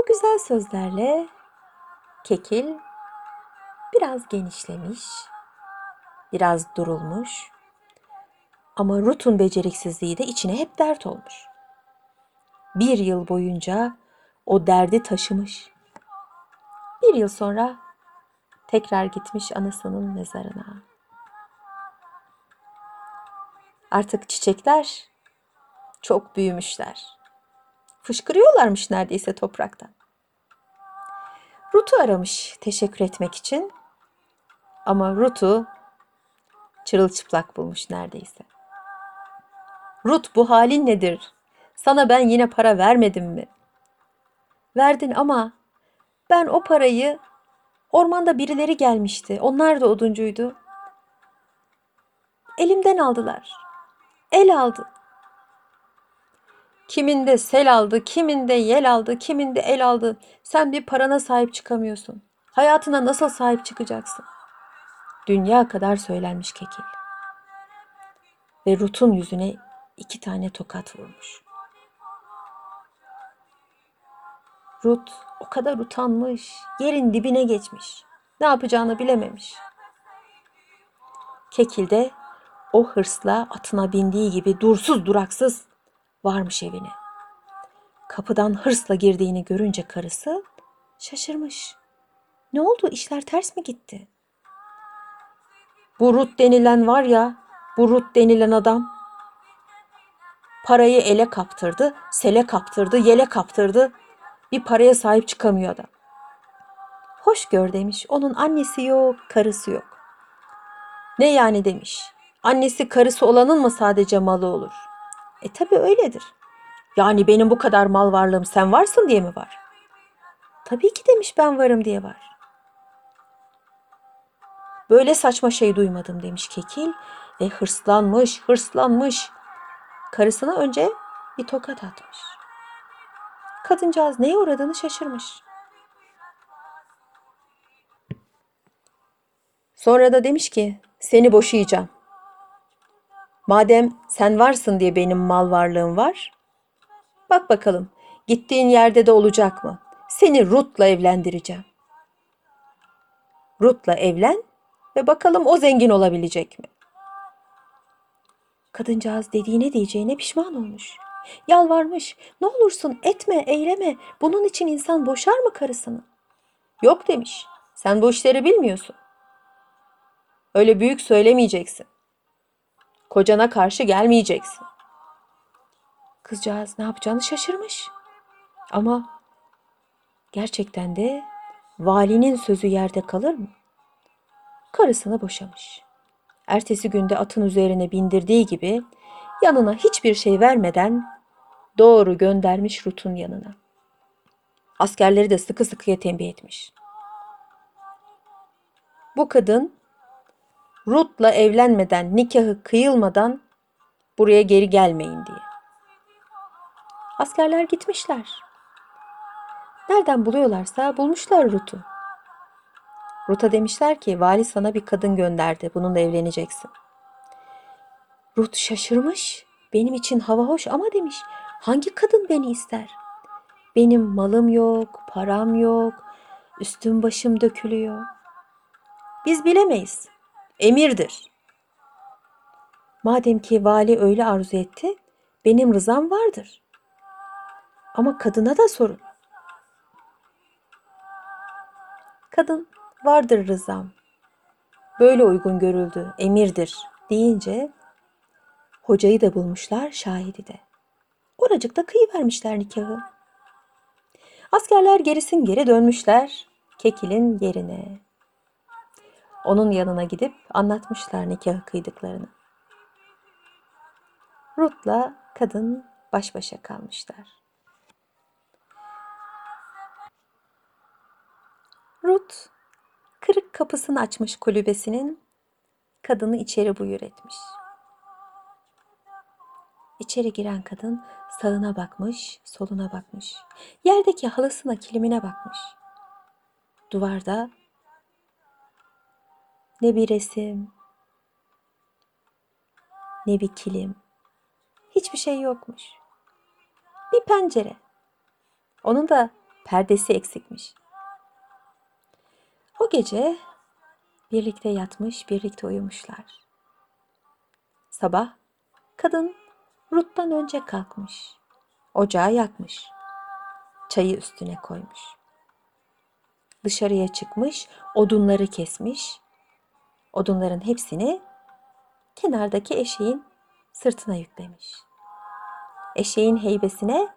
Bu güzel sözlerle Kekil biraz genişlemiş, biraz durulmuş. Ama Ruth'un beceriksizliği de içine hep dert olmuş. Bir yıl boyunca o derdi taşımış. Bir yıl sonra tekrar gitmiş anasının mezarına. Artık çiçekler çok büyümüşler. Fışkırıyorlarmış neredeyse topraktan. Ruth'u aramış teşekkür etmek için. Ama Ruth'u çırılçıplak bulmuş neredeyse. Ruth bu halin nedir? Sana ben yine para vermedim mi? Verdin ama ben o parayı ormanda birileri gelmişti. Onlar da oduncuydu. Elimden aldılar. El aldı. Kiminde sel aldı, kiminde yel aldı, kiminde el aldı. Sen bir parana sahip çıkamıyorsun. Hayatına nasıl sahip çıkacaksın? Dünya kadar söylenmiş kekil. Ve Rut'un yüzüne iki tane tokat vurmuş. Rut o kadar utanmış, yerin dibine geçmiş. Ne yapacağını bilememiş. Kekil de o hırsla atına bindiği gibi dursuz duraksız varmış evine. Kapıdan hırsla girdiğini görünce karısı şaşırmış. Ne oldu? İşler ters mi gitti? Bu Rut denilen var ya, bu Rut denilen adam parayı ele kaptırdı, sele kaptırdı, yele kaptırdı. Bir paraya sahip çıkamıyor adam. Hoş gör demiş. Onun annesi yok, karısı yok. Ne yani demiş. Annesi karısı olanın mı sadece malı olur? E tabi öyledir. Yani benim bu kadar mal varlığım sen varsın diye mi var? Tabii ki demiş ben varım diye var. Böyle saçma şey duymadım demiş Kekil ve hırslanmış, hırslanmış. Karısına önce bir tokat atmış. Kadıncağız neye uğradığını şaşırmış. Sonra da demiş ki seni boşayacağım. Madem sen varsın diye benim mal varlığım var. Bak bakalım gittiğin yerde de olacak mı? Seni Ruth'la evlendireceğim. Ruth'la evlen ve bakalım o zengin olabilecek mi? Kadıncağız dediğine diyeceğine pişman olmuş. Yalvarmış. Ne olursun etme, eyleme. Bunun için insan boşar mı karısını? Yok demiş. Sen bu işleri bilmiyorsun. Öyle büyük söylemeyeceksin. Kocana karşı gelmeyeceksin. Kızcağız ne yapacağını şaşırmış. Ama gerçekten de valinin sözü yerde kalır mı? Karısını boşamış. Ertesi günde atın üzerine bindirdiği gibi yanına hiçbir şey vermeden doğru göndermiş Rut'un yanına. Askerleri de sıkı sıkıya tembih etmiş. Bu kadın Rut'la evlenmeden, nikahı kıyılmadan buraya geri gelmeyin diye. Askerler gitmişler. Nereden buluyorlarsa bulmuşlar Rut'u. Rut'a demişler ki vali sana bir kadın gönderdi. Bununla evleneceksin. Rut şaşırmış. Benim için hava hoş ama demiş. Hangi kadın beni ister? Benim malım yok, param yok, üstüm başım dökülüyor. Biz bilemeyiz. Emirdir. Madem ki vali öyle arzu etti, benim rızam vardır. Ama kadına da sorun. Kadın vardır rızam. Böyle uygun görüldü, emirdir deyince hocayı da bulmuşlar, şahidi de. Oracıkta kıyıvermişler nikahı. Askerler gerisin geri dönmüşler Kekil'in yerine. Onun yanına gidip anlatmışlar nikahı kıydıklarını. Ruth'la kadın baş başa kalmışlar. Ruth kırık kapısını açmış kulübesinin kadını içeri buyur etmiş. İçeri giren kadın sağına bakmış, soluna bakmış. Yerdeki halısına, kilimine bakmış. Duvarda ne bir resim, ne bir kilim, hiçbir şey yokmuş. Bir pencere. Onun da perdesi eksikmiş. O gece birlikte yatmış, birlikte uyumuşlar. Sabah kadın Rut'tan önce kalkmış. Ocağı yakmış. Çayı üstüne koymuş. Dışarıya çıkmış, odunları kesmiş. Odunların hepsini kenardaki eşeğin sırtına yüklemiş. Eşeğin heybesine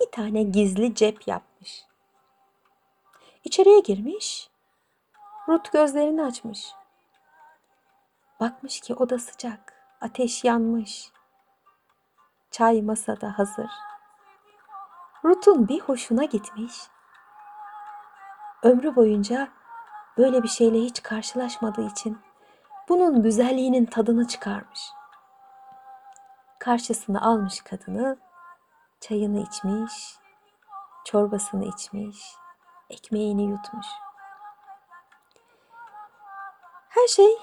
bir tane gizli cep yapmış. İçeriye girmiş. Rut gözlerini açmış. Bakmış ki oda sıcak. Ateş yanmış. Çay masada hazır. Rut'un bir hoşuna gitmiş. Ömrü boyunca böyle bir şeyle hiç karşılaşmadığı için bunun güzelliğinin tadını çıkarmış. Karşısına almış kadını, çayını içmiş, çorbasını içmiş, ekmeğini yutmuş. Her şey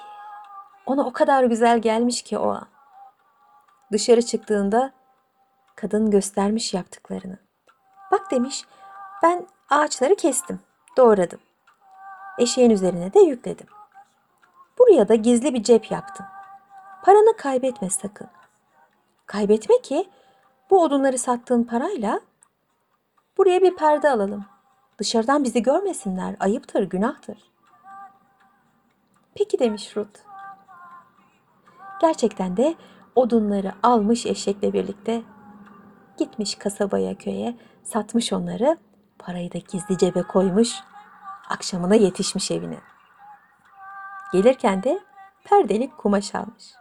ona o kadar güzel gelmiş ki o an. Dışarı çıktığında kadın göstermiş yaptıklarını. Bak demiş, ben ağaçları kestim, doğradım. Eşeğin üzerine de yükledim. Buraya da gizli bir cep yaptım. Paranı kaybetme sakın. Kaybetme ki bu odunları sattığın parayla buraya bir perde alalım. Dışarıdan bizi görmesinler. Ayıptır, günahtır. Peki demiş Ruth. Gerçekten de odunları almış eşekle birlikte gitmiş kasabaya köye satmış onları parayı da gizli cebe koymuş akşamına yetişmiş evine. Gelirken de perdelik kumaş almış.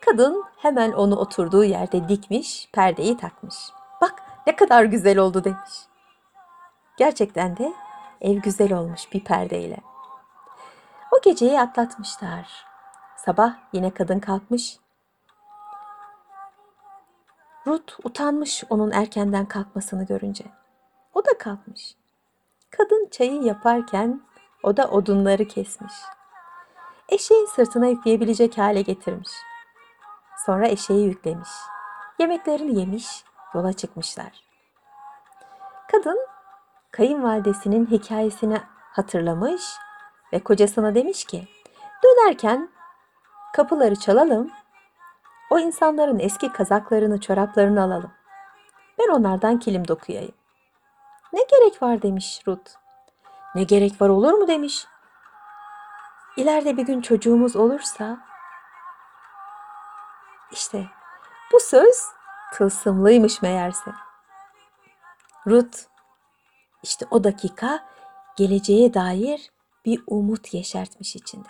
Kadın hemen onu oturduğu yerde dikmiş, perdeyi takmış. Bak ne kadar güzel oldu demiş. Gerçekten de ev güzel olmuş bir perdeyle. O geceyi atlatmışlar. Sabah yine kadın kalkmış. Ruth utanmış onun erkenden kalkmasını görünce. O da kalkmış. Kadın çayı yaparken o da odunları kesmiş. Eşeğin sırtına yükleyebilecek hale getirmiş. Sonra eşeği yüklemiş. Yemeklerini yemiş, yola çıkmışlar. Kadın kayınvalidesinin hikayesini hatırlamış ve kocasına demiş ki, dönerken kapıları çalalım, o insanların eski kazaklarını, çoraplarını alalım. Ben onlardan kilim dokuyayım. Ne gerek var demiş Ruth. Ne gerek var olur mu demiş. İleride bir gün çocuğumuz olursa işte bu söz tılsımlıymış meğerse. Ruth işte o dakika geleceğe dair bir umut yeşertmiş içinde.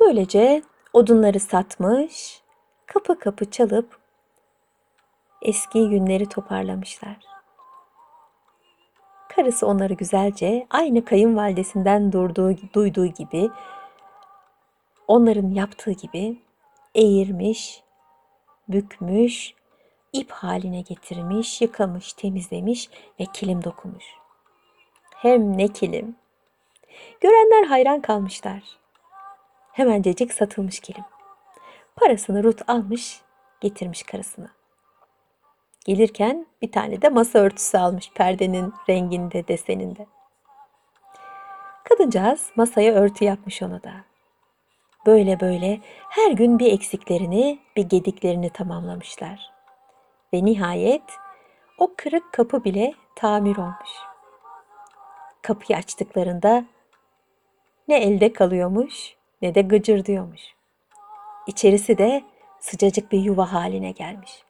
Böylece odunları satmış, kapı kapı çalıp eski günleri toparlamışlar. Karısı onları güzelce aynı kayınvalidesinden durduğu, duyduğu gibi onların yaptığı gibi eğirmiş, bükmüş, ip haline getirmiş, yıkamış, temizlemiş ve kilim dokumuş. Hem ne kilim. Görenler hayran kalmışlar. Hemencecik satılmış kilim. Parasını Ruth almış, getirmiş karısına. Gelirken bir tane de masa örtüsü almış perdenin renginde, deseninde. Kadıncağız masaya örtü yapmış ona da. Böyle böyle her gün bir eksiklerini, bir gediklerini tamamlamışlar. Ve nihayet o kırık kapı bile tamir olmuş. Kapıyı açtıklarında ne elde kalıyormuş ne de gıcır diyormuş. İçerisi de sıcacık bir yuva haline gelmiş.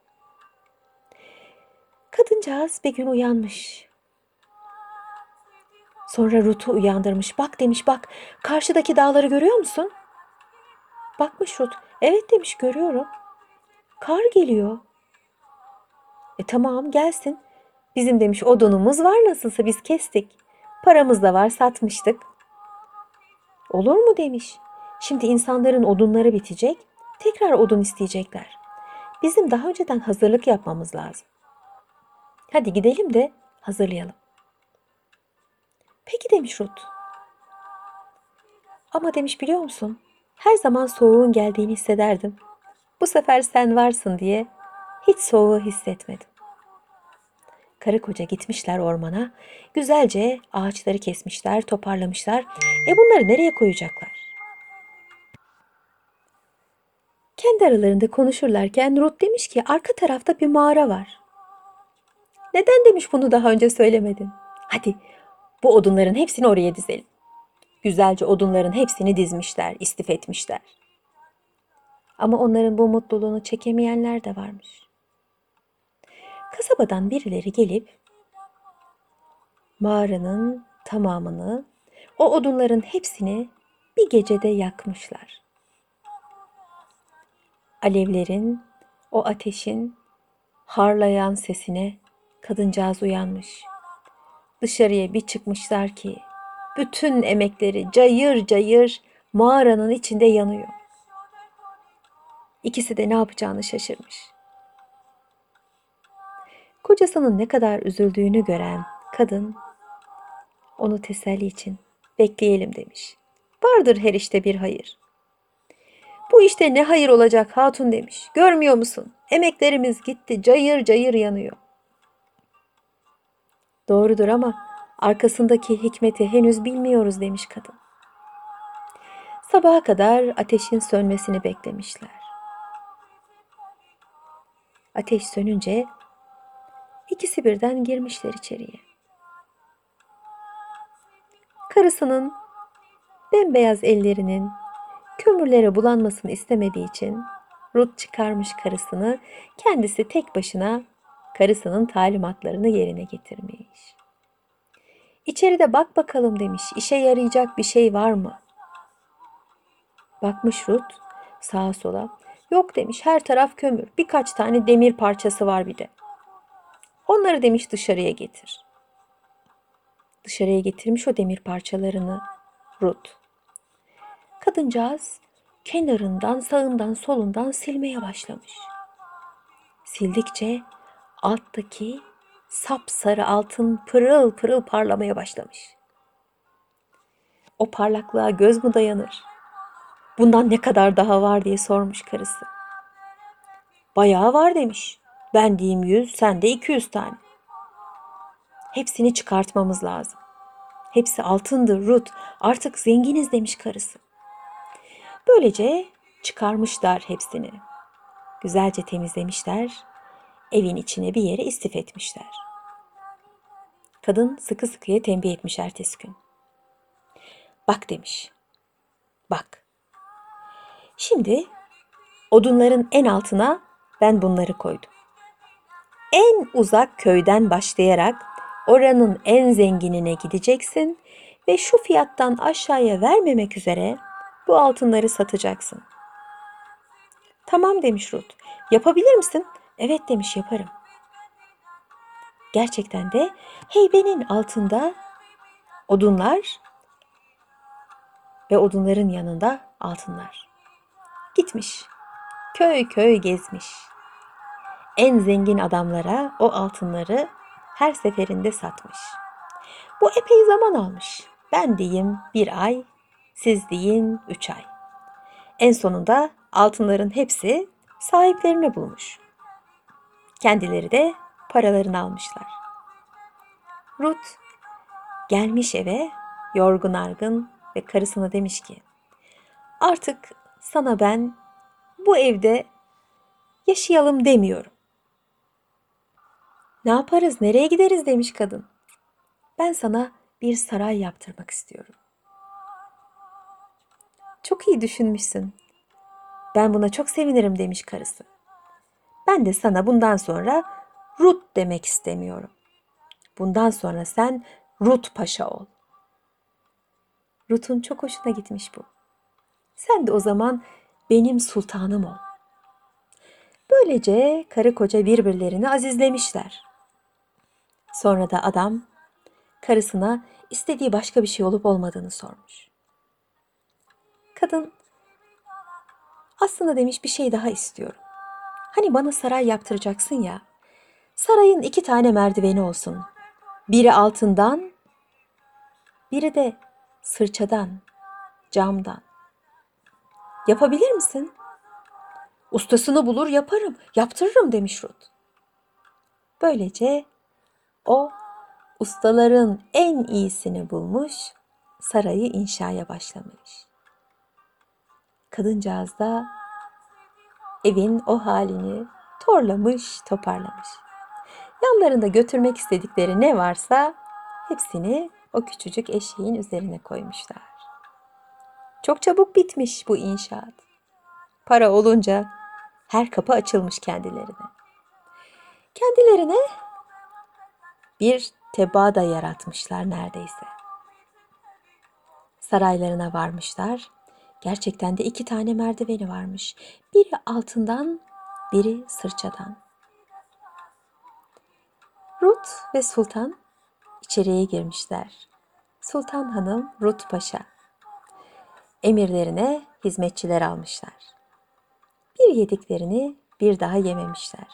Kadıncağız bir gün uyanmış. Sonra Ruth'u uyandırmış. Bak demiş bak karşıdaki dağları görüyor musun? Bakmış Ruth. Evet demiş görüyorum. Kar geliyor. E tamam gelsin. Bizim demiş odunumuz var nasılsa biz kestik. Paramız da var satmıştık. Olur mu demiş. Şimdi insanların odunları bitecek. Tekrar odun isteyecekler. Bizim daha önceden hazırlık yapmamız lazım. Hadi gidelim de hazırlayalım. Peki demiş Ruth. Ama demiş biliyor musun? Her zaman soğuğun geldiğini hissederdim. Bu sefer sen varsın diye hiç soğuğu hissetmedim. Karı koca gitmişler ormana, güzelce ağaçları kesmişler, toparlamışlar. E bunları nereye koyacaklar? Kendi aralarında konuşurlarken Ruth demiş ki arka tarafta bir mağara var. Neden demiş bunu daha önce söylemedin? Hadi bu odunların hepsini oraya dizelim. Güzelce odunların hepsini dizmişler, istif etmişler. Ama onların bu mutluluğunu çekemeyenler de varmış. Kasabadan birileri gelip mağaranın tamamını, o odunların hepsini bir gecede yakmışlar. Alevlerin, o ateşin harlayan sesine kadıncağız uyanmış. Dışarıya bir çıkmışlar ki bütün emekleri cayır cayır mağaranın içinde yanıyor. İkisi de ne yapacağını şaşırmış. Kocasının ne kadar üzüldüğünü gören kadın onu teselli için bekleyelim demiş. Vardır her işte bir hayır. Bu işte ne hayır olacak hatun demiş. Görmüyor musun? Emeklerimiz gitti, cayır cayır yanıyor. Doğrudur ama arkasındaki hikmeti henüz bilmiyoruz demiş kadın. Sabaha kadar ateşin sönmesini beklemişler. Ateş sönünce ikisi birden girmişler içeriye. Karısının bembeyaz ellerinin kömürlere bulanmasını istemediği için Ruth çıkarmış karısını, kendisi tek başına karısının talimatlarını yerine getirmiş. İçeride bak bakalım demiş, işe yarayacak bir şey var mı? Bakmış Ruth sağa sola. Yok demiş her taraf kömür, birkaç tane demir parçası var bir de. Onları demiş dışarıya getir. Dışarıya getirmiş o demir parçalarını Ruth. Kadıncağız kenarından, sağından, solundan silmeye başlamış. Sildikçe alttaki sapsarı altın pırıl pırıl parlamaya başlamış. O parlaklığa göz mü dayanır? Bundan ne kadar daha var diye sormuş karısı. Bayağı var demiş. Ben diyeyim yüz, sen de iki yüz tane. Hepsini çıkartmamız lazım. Hepsi altındır Ruth. Artık zenginiz demiş karısı. Böylece çıkarmışlar hepsini. Güzelce temizlemişler. Evin içine bir yere istif etmişler. Kadın sıkı sıkıya tembih etmiş ertesi gün. Bak demiş. Bak. Şimdi odunların en altına ben bunları koydum. En uzak köyden başlayarak oranın en zenginine gideceksin ve şu fiyattan aşağıya vermemek üzere bu altınları satacaksın. Tamam demiş Ruth. Yapabilir misin? Evet demiş yaparım. Gerçekten de heybenin altında odunlar ve odunların yanında altınlar. Gitmiş. Köy köy gezmiş. En zengin adamlara o altınları her seferinde satmış. Bu epey zaman almış. Ben diyeyim bir ay, siz deyin üç ay. En sonunda altınların hepsi sahiplerini bulmuş. Kendileri de paralarını almışlar. Ruth gelmiş eve yorgun argın ve karısına demiş ki artık sana ben bu evde yaşayalım demiyorum. Ne yaparız, nereye gideriz demiş kadın. Ben sana bir saray yaptırmak istiyorum. Çok iyi düşünmüşsün. Ben buna çok sevinirim demiş karısı. Ben de sana bundan sonra Rut demek istemiyorum. Bundan sonra sen Rut Paşa ol. Rut'un çok hoşuna gitmiş bu. Sen de o zaman benim sultanım ol. Böylece karı koca birbirlerini azizlemişler. Sonra da adam karısına istediği başka bir şey olup olmadığını sormuş. Kadın aslında demiş bir şey daha istiyorum. Hani bana saray yaptıracaksın ya. Sarayın iki tane merdiveni olsun. Biri altından, biri de sırçadan, camdan. Yapabilir misin? Ustasını bulur yaparım, yaptırırım demiş Ruth. Böylece o ustaların en iyisini bulmuş, sarayı inşaya başlamış. Kadıncağız da evin o halini torlamış, toparlamış. Yanlarında götürmek istedikleri ne varsa hepsini o küçücük eşeğin üzerine koymuşlar. Çok çabuk bitmiş bu inşaat. Para olunca her kapı açılmış kendilerine. Kendilerine bir teba da yaratmışlar neredeyse. Saraylarına varmışlar. Gerçekten de iki tane merdiveni varmış. Biri altından, biri sırçadan. Rut ve Sultan içeriye girmişler. Sultan Hanım Rut Paşa. Emirlerine hizmetçiler almışlar. Bir yediklerini bir daha yememişler.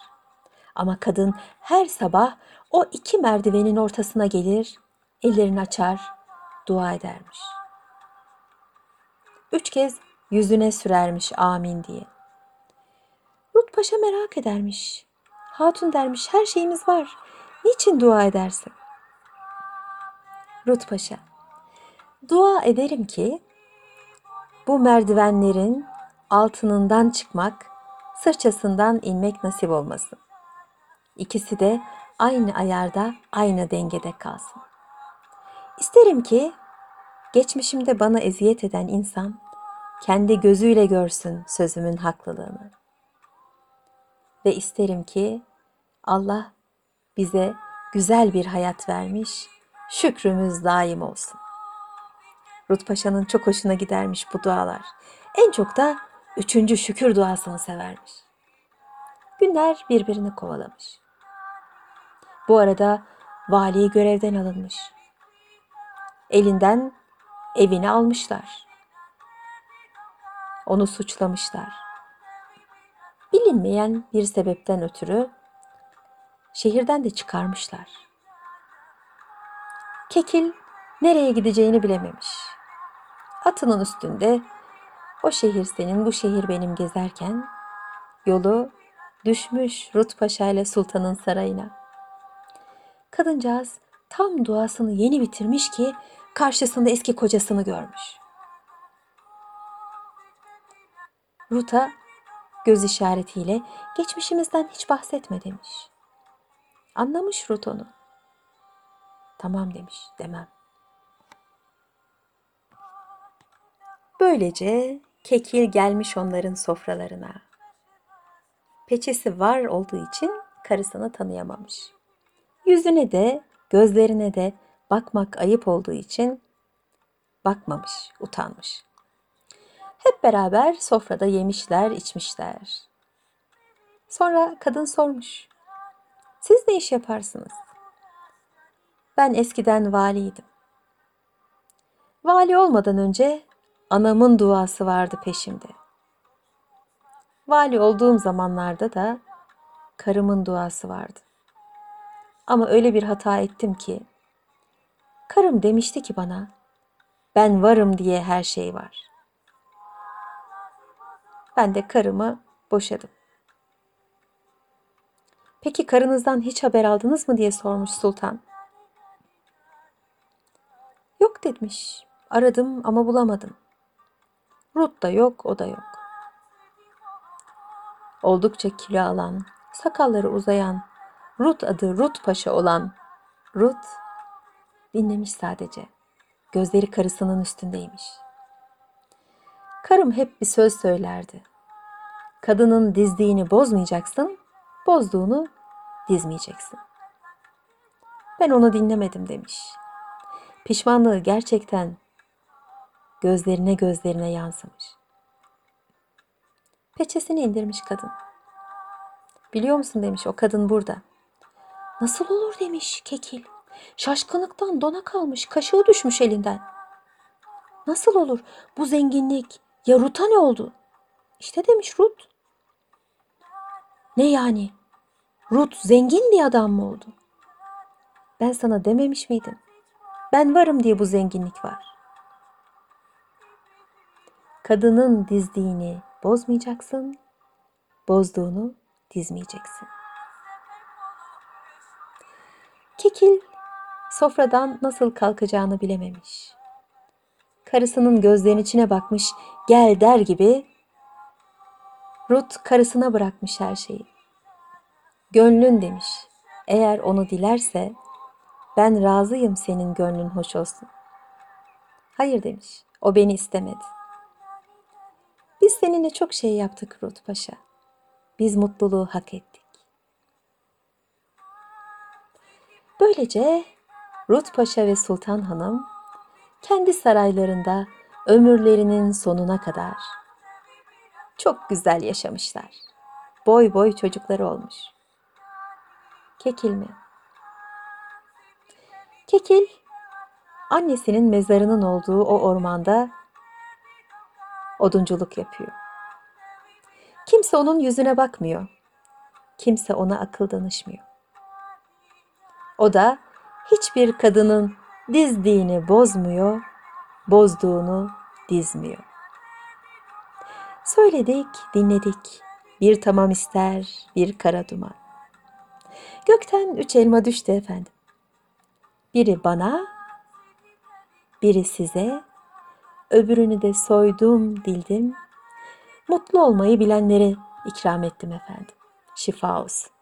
Ama kadın her sabah o iki merdivenin ortasına gelir, ellerini açar, dua edermiş. Üç kez yüzüne sürermiş amin diye. Rut Paşa merak edermiş. Hatun dermiş her şeyimiz var. Niçin dua edersin? Rut Paşa, dua ederim ki bu merdivenlerin altınından çıkmak, sırçasından inmek nasip olmasın. İkisi de aynı ayarda, aynı dengede kalsın. İsterim ki geçmişimde bana eziyet eden insan kendi gözüyle görsün sözümün haklılığını. Ve isterim ki Allah bize güzel bir hayat vermiş, şükrümüz daim olsun. Rut Paşa'nın çok hoşuna gidermiş bu dualar. En çok da üçüncü şükür duasını severmiş. Günler birbirini kovalamış. Bu arada vali görevden alınmış. Elinden evini almışlar. Onu suçlamışlar. Bilinmeyen bir sebepten ötürü şehirden de çıkarmışlar. Kekil nereye gideceğini bilememiş. Atının üstünde o şehir senin, bu şehir benim gezerken yolu düşmüş Rut Paşa ile Sultan'ın sarayına. Kadıncağız tam duasını yeni bitirmiş ki karşısında eski kocasını görmüş. Rut'a göz işaretiyle geçmişimizden hiç bahsetme demiş. Anlamış Rut onu. Tamam demiş, demem. Böylece kekil gelmiş onların sofralarına. Peçesi var olduğu için karısını tanıyamamış. Yüzüne de, gözlerine de bakmak ayıp olduğu için bakmamış, utanmış. Hep beraber sofrada yemişler, içmişler. Sonra kadın sormuş. Siz ne iş yaparsınız? Ben eskiden valiydim. Vali olmadan önce anamın duası vardı peşimde. Vali olduğum zamanlarda da karımın duası vardı. Ama öyle bir hata ettim ki karım demişti ki bana ben varım diye her şey var. Ben de karımı boşadım. Peki karınızdan hiç haber aldınız mı diye sormuş sultan. Yok demiş. Aradım ama bulamadım. Rut da yok, o da yok. Oldukça kilo alan, sakalları uzayan, Rut adı Rut Paşa olan Rut dinlemiş sadece. Gözleri karısının üstündeymiş. Karım hep bir söz söylerdi. Kadının dizdiğini bozmayacaksın, bozduğunu dizmeyeceksin. Ben onu dinlemedim demiş. Pişmanlığı gerçekten gözlerine gözlerine yansımış. Peçesini indirmiş kadın. Biliyor musun demiş o kadın burada. Nasıl olur demiş Kekil. Şaşkınlıktan dona kalmış, kaşığı düşmüş elinden. Nasıl olur bu zenginlik? Ya Rut'a ne oldu? İşte demiş Rut. Ne yani? Rut zengin bir adam mı oldu? Ben sana dememiş miydim? Ben varım diye bu zenginlik var. Kadının dizdiğini bozmayacaksın, bozduğunu dizmeyeceksin. Kekil sofradan nasıl kalkacağını bilememiş. Karısının gözlerinin içine bakmış, gel der gibi Rut karısına bırakmış her şeyi. Gönlün demiş. Eğer onu dilerse ben razıyım senin gönlün hoş olsun. Hayır demiş. O beni istemedi. Biz seninle çok şey yaptık Rut Paşa. Biz mutluluğu hak ettik. Böylece Rut Paşa ve Sultan Hanım kendi saraylarında ömürlerinin sonuna kadar çok güzel yaşamışlar. Boy boy çocukları olmuş. Kekil mi? Kekil, annesinin mezarının olduğu o ormanda odunculuk yapıyor. Kimse onun yüzüne bakmıyor. Kimse ona akıl danışmıyor. O da hiçbir kadının dizdiğini bozmuyor, bozduğunu dizmiyor. Söyledik, dinledik. Bir tamam ister, bir kara duman. Gökten üç elma düştü efendim. Biri bana, biri size, öbürünü de soydum, dildim. Mutlu olmayı bilenlere ikram ettim efendim. Şifa olsun.